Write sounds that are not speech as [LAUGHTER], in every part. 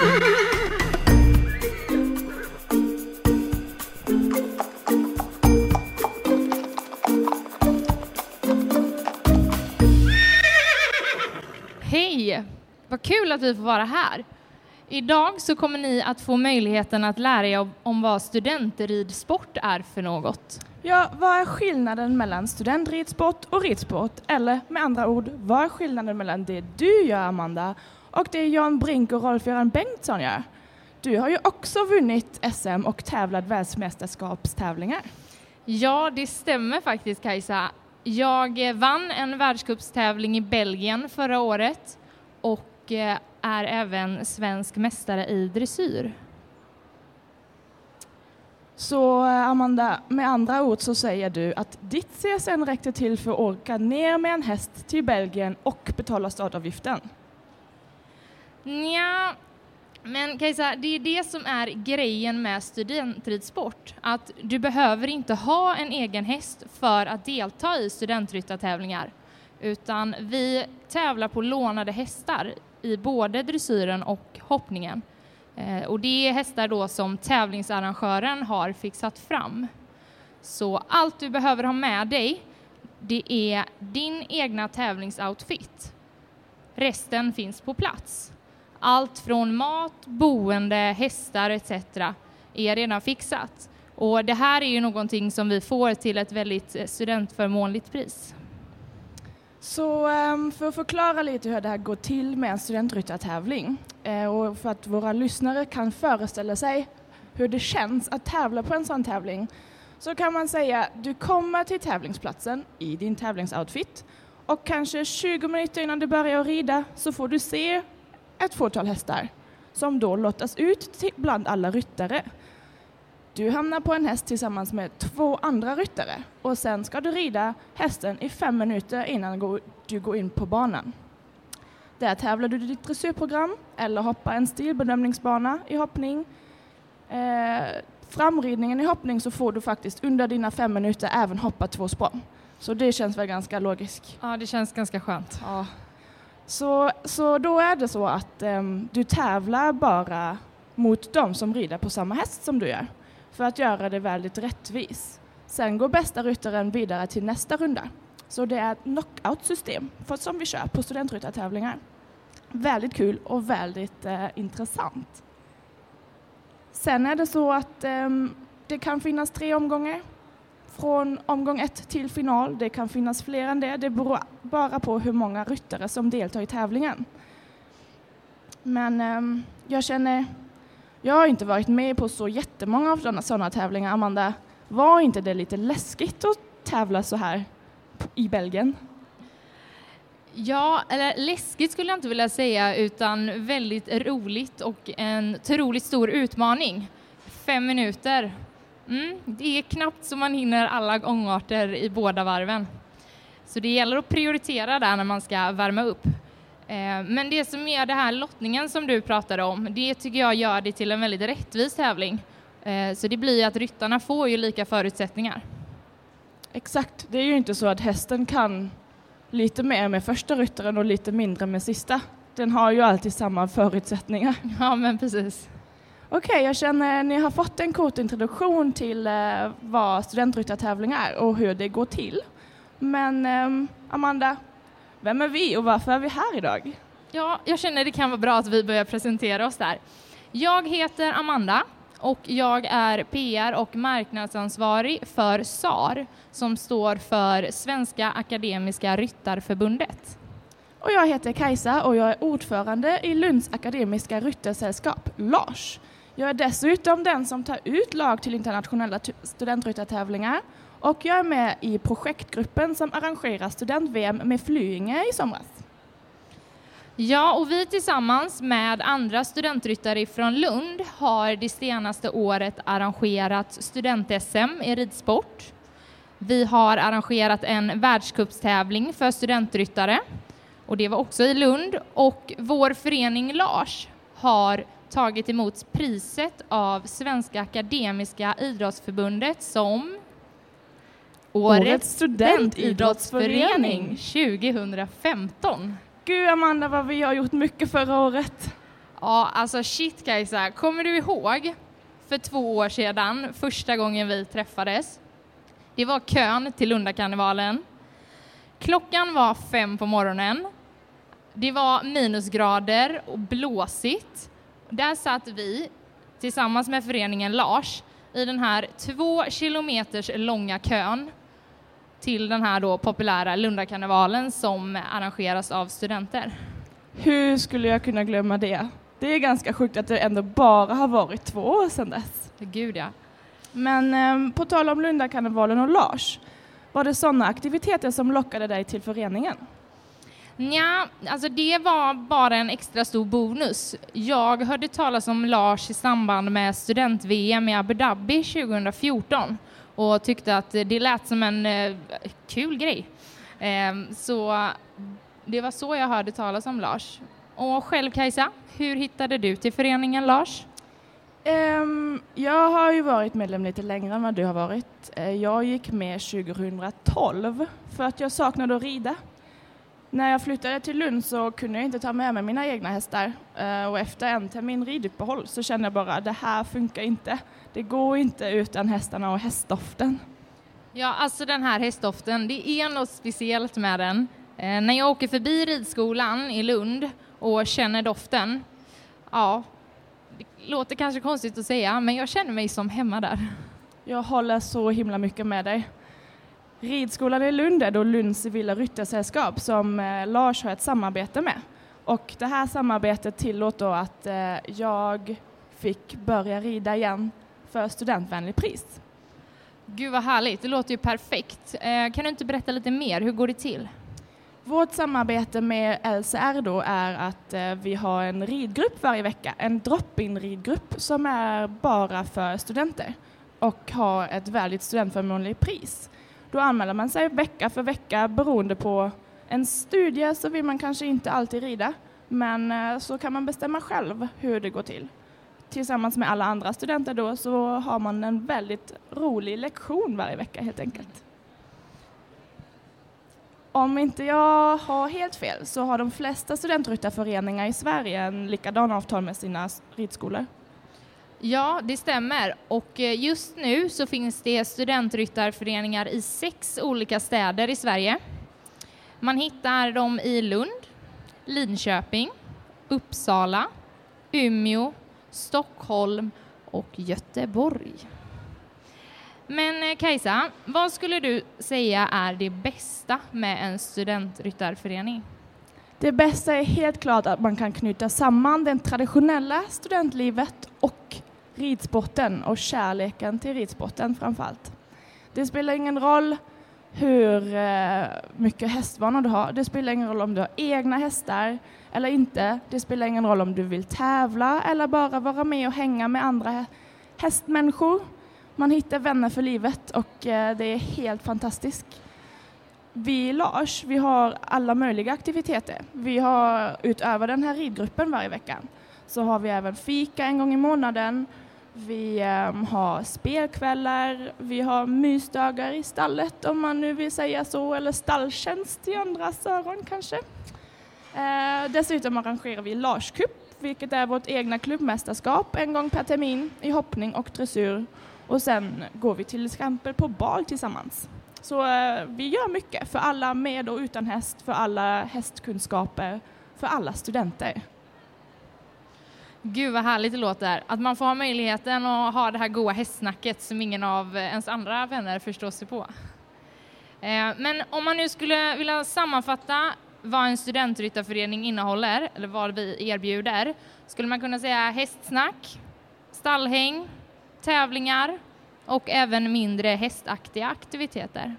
Hej! Vad kul att vi får vara här. Idag så kommer ni att få möjligheten att lära er om vad studentridsport är för något. Ja, vad är skillnaden mellan studentridsport och ridsport? Eller med andra ord, vad är skillnaden mellan det du gör, Amanda, och det Jan Brink och Rolf-Göran Bengtsson gör? Du har ju också vunnit SM och tävlat världsmästerskapstävlingar. Ja, det stämmer faktiskt Kajsa. Jag vann en världscupstävling i Belgien förra året och eh, är även svensk mästare i dressyr. Så eh, Amanda, med andra ord så säger du att ditt CSN räckte till för att åka ner med en häst till Belgien och betala startavgiften? Ja, men Kajsa, det är det som är grejen med studentridsport, att du behöver inte ha en egen häst för att delta i studentryttartävlingar, utan vi tävlar på lånade hästar i både dressyren och hoppningen. Eh, och det är hästar då som tävlingsarrangören har fixat fram. Så allt du behöver ha med dig, det är din egna tävlingsoutfit. Resten finns på plats. Allt från mat, boende, hästar etc. är redan fixat. Och det här är ju någonting som vi får till ett väldigt eh, studentförmånligt pris. Så ehm, för att förklara lite hur det här går till med en studentryttartävling eh, och för att våra lyssnare kan föreställa sig hur det känns att tävla på en sån tävling så kan man säga att du kommer till tävlingsplatsen i din tävlingsoutfit och kanske 20 minuter innan du börjar rida så får du se ett fåtal hästar som då lottas ut bland alla ryttare. Du hamnar på en häst tillsammans med två andra ryttare och sen ska du rida hästen i fem minuter innan du går in på banan. Där tävlar du ditt dressyrprogram eller hoppar en stilbedömningsbana i hoppning. Eh, framridningen i hoppning så får du faktiskt under dina fem minuter även hoppa två språng. Så det känns väl ganska logiskt. Ja, det känns ganska skönt. Ja. Så, så då är det så att um, du tävlar bara mot de som rider på samma häst som du gör för att göra det väldigt rättvis. Sen går bästa ryttaren vidare till nästa runda. Så det är ett knockout-system som vi kör på studentryttartävlingar. Väldigt kul och väldigt eh, intressant. Sen är det så att eh, det kan finnas tre omgångar från omgång ett till final. Det kan finnas fler än det. Det beror bara på hur många ryttare som deltar i tävlingen. Men eh, jag känner jag har inte varit med på så jättemånga av sådana tävlingar. Amanda, var inte det lite läskigt att tävla så här i Belgien? Ja, eller läskigt skulle jag inte vilja säga, utan väldigt roligt och en otroligt stor utmaning. Fem minuter. Mm, det är knappt så man hinner alla gångarter i båda varven. Så det gäller att prioritera där när man ska värma upp. Eh, men det som är det här lottningen som du pratade om, det tycker jag gör det till en väldigt rättvis tävling. Eh, så det blir att ryttarna får ju lika förutsättningar. Exakt, det är ju inte så att hästen kan lite mer med första ryttaren och lite mindre med sista. Den har ju alltid samma förutsättningar. Ja, men precis. Okej, okay, jag känner att ni har fått en kort introduktion till eh, vad studentryttartävling är och hur det går till. Men eh, Amanda, vem är vi och varför är vi här idag? Ja, jag känner det kan vara bra att vi börjar presentera oss där. Jag heter Amanda och jag är PR och marknadsansvarig för SAR som står för Svenska Akademiska Ryttarförbundet. Och jag heter Kajsa och jag är ordförande i Lunds Akademiska Ryttarsällskap, LARS. Jag är dessutom den som tar ut lag till internationella studentryttartävlingar och jag är med i projektgruppen som arrangerar student-VM med Flyinge i somras. Ja, och vi tillsammans med andra studentryttare från Lund har det senaste året arrangerat student-SM i ridsport. Vi har arrangerat en världscupstävling för studentryttare och det var också i Lund och vår förening Lars har tagit emot priset av Svenska Akademiska Idrottsförbundet som Årets studentidrottsförening 2015. Gud Amanda vad vi har gjort mycket förra året. Ja, alltså shit Kajsa, kommer du ihåg för två år sedan, första gången vi träffades? Det var kön till Lundakarnevalen. Klockan var fem på morgonen. Det var minusgrader och blåsigt. Där satt vi tillsammans med föreningen Lars i den här två kilometers långa kön till den här då populära Lundakarnevalen som arrangeras av studenter. Hur skulle jag kunna glömma det? Det är ganska sjukt att det ändå bara har varit två år sedan dess. Gud ja. Men eh, på tal om Lundakarnevalen och Lars, var det sådana aktiviteter som lockade dig till föreningen? Ja, alltså det var bara en extra stor bonus. Jag hörde talas om Lars i samband med student-VM i Abu Dhabi 2014 och tyckte att det lät som en eh, kul grej. Eh, så det var så jag hörde talas om Lars. Och själv Kajsa, hur hittade du till föreningen Lars? Um, jag har ju varit medlem lite längre än vad du har varit. Eh, jag gick med 2012 för att jag saknade att rida. När jag flyttade till Lund så kunde jag inte ta med mig mina egna hästar uh, och efter en termin riduppehåll så kände jag bara det här funkar inte. Det går inte utan hästarna och hästdoften. Ja, alltså den här hästdoften, det är något speciellt med den. Uh, när jag åker förbi ridskolan i Lund och känner doften, ja, det låter kanske konstigt att säga, men jag känner mig som hemma där. Jag håller så himla mycket med dig. Ridskolan i Lund är då Lunds civila ryttarsällskap som eh, Lars har ett samarbete med. Och det här samarbetet tillåter då att eh, jag fick börja rida igen för studentvänlig pris. Gud vad härligt, det låter ju perfekt. Eh, kan du inte berätta lite mer, hur går det till? Vårt samarbete med LCR då är att vi har en ridgrupp varje vecka, en drop-in ridgrupp som är bara för studenter och har ett väldigt studentförmånligt pris. Då anmäler man sig vecka för vecka beroende på en studie så vill man kanske inte alltid rida men eh, så kan man bestämma själv hur det går till. Tillsammans med alla andra studenter då så har man en väldigt rolig lektion varje vecka helt enkelt. Om inte jag har helt fel så har de flesta studentryttarföreningar i Sverige en likadan avtal med sina ridskolor. Ja, det stämmer. Och eh, just nu så finns det studentryttarföreningar i sex olika städer i Sverige. Man hittar dem i Lund, Linköping, Uppsala, Umeå, Stockholm och Göteborg. Men eh, Kajsa, vad skulle du säga är det bästa med en studentryttarförening? Det bästa är helt klart att man kan knyta samman det traditionella studentlivet och ridsporten och kärleken till ridsporten framförallt. Det spelar ingen roll hur eh, mycket hästvana du har. Det spelar ingen roll om du har egna hästar eller inte. Det spelar ingen roll om du vill tävla eller bara vara med och hänga med andra hästmänniskor. Man hittar vänner för livet och eh, det är helt fantastiskt. Vi i Lars, vi har alla möjliga aktiviteter. Vi har utöver den här ridgruppen varje vecka så har vi även fika en gång i månaden. Vi um, har spelkvällar, vi har mysdagar i stallet om man nu vill säga så, eller stalltjänst i andras öron kanske. Uh, dessutom arrangerar vi Lars Cup, vilket är vårt egna klubbmästerskap en gång per termin i hoppning och dressyr och sen går vi till exempel på bal tillsammans. Så eh, vi gör mycket för alla med och utan häst, för alla hästkunskaper, för alla studenter. Gud vad härligt det låter, att man får ha möjligheten att ha det här goa hästsnacket som ingen av ens andra vänner förstår sig på. Eh, men om man nu skulle vilja sammanfatta vad en studentryttarförening innehåller, eller vad vi erbjuder, skulle man kunna säga hästsnack, stallhäng, tävlingar och även mindre hästaktiga aktiviteter.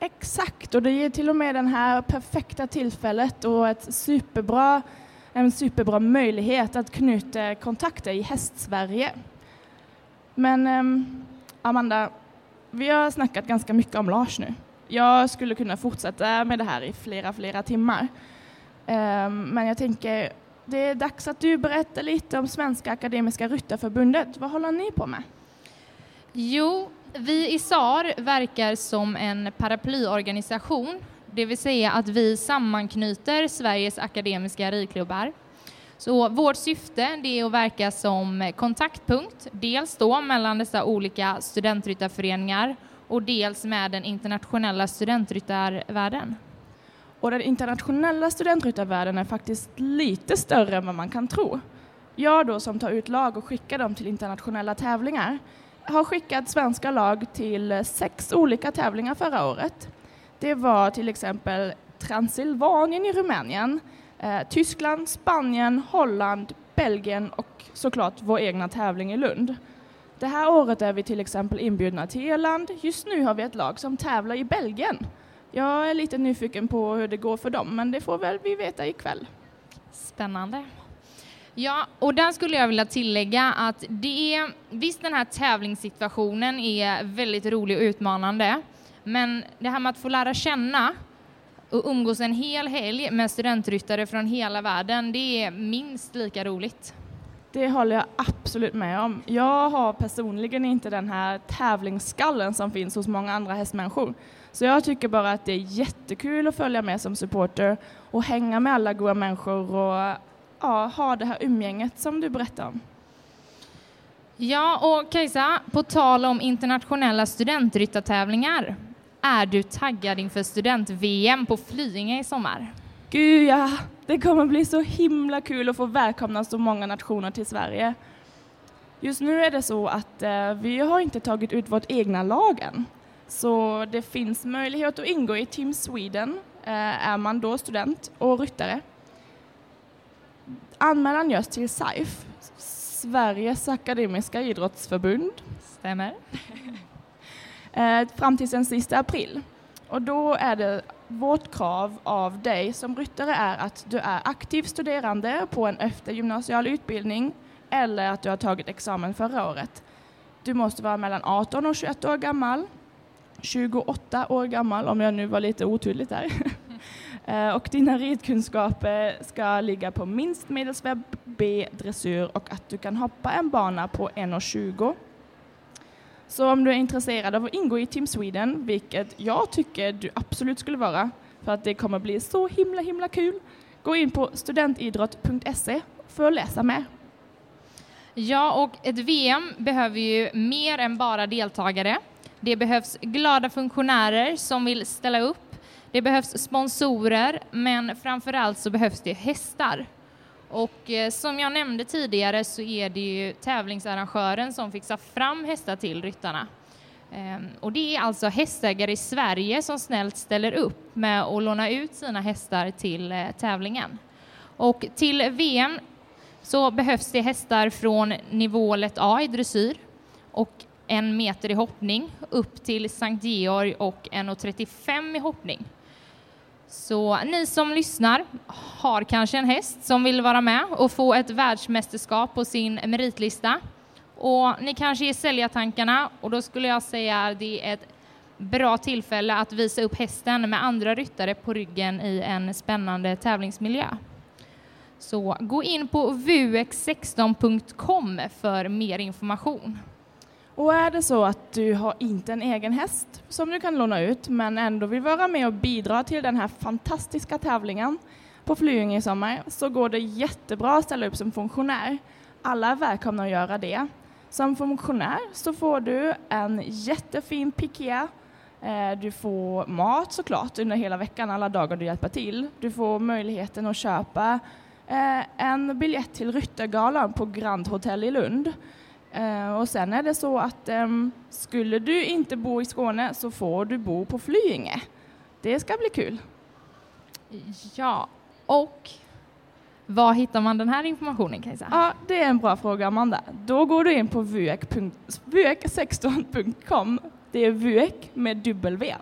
Exakt, och det ger till och med det här perfekta tillfället och ett superbra, en superbra möjlighet att knyta kontakter i Hästsverige. Men um, Amanda, vi har snackat ganska mycket om Lars nu. Jag skulle kunna fortsätta med det här i flera, flera timmar. Um, men jag tänker, det är dags att du berättar lite om Svenska Akademiska Ryttarförbundet. Vad håller ni på med? Jo, vi i SAR verkar som en paraplyorganisation, det vill säga att vi sammanknyter Sveriges akademiska ridklubbar. Så vårt syfte det är att verka som kontaktpunkt, dels då mellan dessa olika studentryttarföreningar och dels med den internationella studentryttarvärlden. Och den internationella studentryttarvärlden är faktiskt lite större än vad man kan tro. Jag då som tar ut lag och skickar dem till internationella tävlingar har skickat svenska lag till sex olika tävlingar förra året. Det var till exempel Transylvanien i Rumänien, eh, Tyskland, Spanien, Holland, Belgien och såklart vår egna tävling i Lund. Det här året är vi till exempel inbjudna till Irland. Just nu har vi ett lag som tävlar i Belgien. Jag är lite nyfiken på hur det går för dem, men det får väl vi veta ikväll. Spännande. Ja, och där skulle jag vilja tillägga att det är, visst den här tävlingssituationen är väldigt rolig och utmanande, men det här med att få lära känna och umgås en hel helg med studentryttare från hela världen, det är minst lika roligt. Det håller jag absolut med om. Jag har personligen inte den här tävlingsskallen som finns hos många andra hästmänniskor. Så jag tycker bara att det är jättekul att följa med som supporter och hänga med alla goda människor och ja, ha det här umgänget som du berättar om. Ja, och Kajsa, på tal om internationella studentryttartävlingar, är du taggad inför student-VM på Flyinge i sommar? Gud ja, det kommer bli så himla kul att få välkomna så många nationer till Sverige. Just nu är det så att eh, vi har inte tagit ut vårt egna lag än. Så det finns möjlighet att ingå i Team Sweden, eh, är man då student och ryttare. Anmälan görs till SAIF, Sveriges Akademiska Idrottsförbund. Stämmer. Eh, fram till den sista april. Och då är det vårt krav av dig som ryttare är att du är aktiv studerande på en eftergymnasial utbildning eller att du har tagit examen förra året. Du måste vara mellan 18 och 21 år gammal, 28 år gammal om jag nu var lite otydlig där. [LAUGHS] Eh, och dina ridkunskaper ska ligga på minst medelsvärd B dressyr och att du kan hoppa en bana på 1,20. Så om du är intresserad av att ingå i Team Sweden, vilket jag tycker du absolut skulle vara, för att det kommer bli så himla himla kul, gå in på studentidrott.se för att läsa mer. Ja, och ett VM behöver ju mer än bara deltagare. Det behövs glada funktionärer som vill ställa upp det behövs sponsorer, men framför allt så behövs det hästar. Och eh, som jag nämnde tidigare så är det ju tävlingsarrangören som fixar fram hästar till ryttarna. Ehm, och det är alltså hästägare i Sverige som snällt ställer upp med att låna ut sina hästar till eh, tävlingen. Och till VM så behövs det hästar från nivå A i dressyr och en meter i hoppning upp till Sankt Georg och 1,35 i hoppning. Så ni som lyssnar har kanske en häst som vill vara med och få ett världsmästerskap på sin meritlista. Och ni kanske är säljartankarna och då skulle jag säga att det är ett bra tillfälle att visa upp hästen med andra ryttare på ryggen i en spännande tävlingsmiljö. Så gå in på vuex16.com för mer information. Och är det så att du har inte en egen häst som du kan låna ut men ändå vill vara med och bidra till den här fantastiska tävlingen på Flyinge i sommar så går det jättebra att ställa upp som funktionär. Alla är välkomna att göra det. Som funktionär så får du en jättefin piké. Eh, du får mat såklart under hela veckan, alla dagar du hjälper till. Du får möjligheten att köpa eh, en biljett till Ryttargalan på Grand Hotel i Lund Uh, och sen är det så att um, skulle du inte bo i Skåne så får du bo på Flyinge. Det ska bli kul. Ja, och var hittar man den här informationen Kajsa? Ja, det är en bra fråga Amanda. Då går du in på vuek16.com. Det är vuek med V.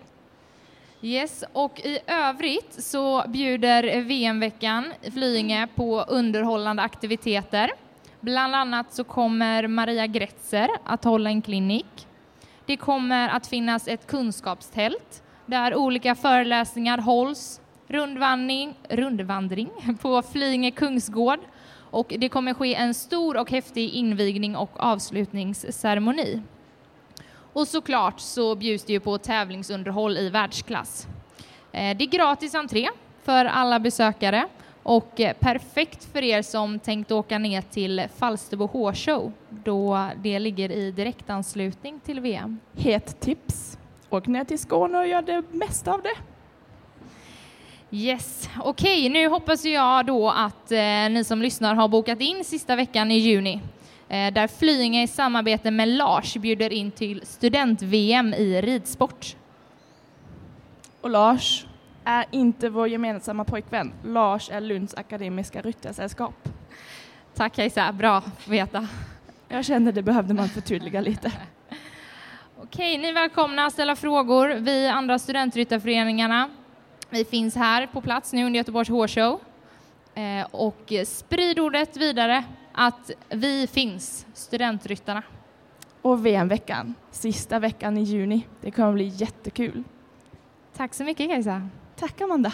Yes, och i övrigt så bjuder VM-veckan Flyinge på underhållande aktiviteter. Bland annat så kommer Maria Gretzer att hålla en klinik. Det kommer att finnas ett kunskapstält där olika föreläsningar hålls, rundvandring, rundvandring [LAUGHS] på Flyinge kungsgård och det kommer ske en stor och häftig invigning och avslutningsceremoni. Och såklart så bjuds det ju på tävlingsunderhåll i världsklass. Eh, det är gratis entré för alla besökare och eh, perfekt för er som tänkt åka ner till Falsterbo Hårshow då det ligger i direktanslutning till VM. Het tips! Åk ner till Skåne och gör det mesta av det. Yes, okej, okay, nu hoppas jag då att eh, ni som lyssnar har bokat in sista veckan i juni eh, där Flyinge i samarbete med Lars bjuder in till student-VM i ridsport. Och Lars är inte vår gemensamma pojkvän. Lars är Lunds akademiska ryttarsällskap. Tack Kajsa, bra att veta. Jag kände det behövde man förtydliga lite. [LAUGHS] Okej, ni är välkomna att ställa frågor. Vi andra studentryttarföreningarna, vi finns här på plats nu under Göteborgs Hårshow. Eh, och sprid ordet vidare att vi finns, Studentryttarna. Och VM-veckan, sista veckan i juni. Det kommer bli jättekul. Tack så mycket Kajsa. Tack Amanda.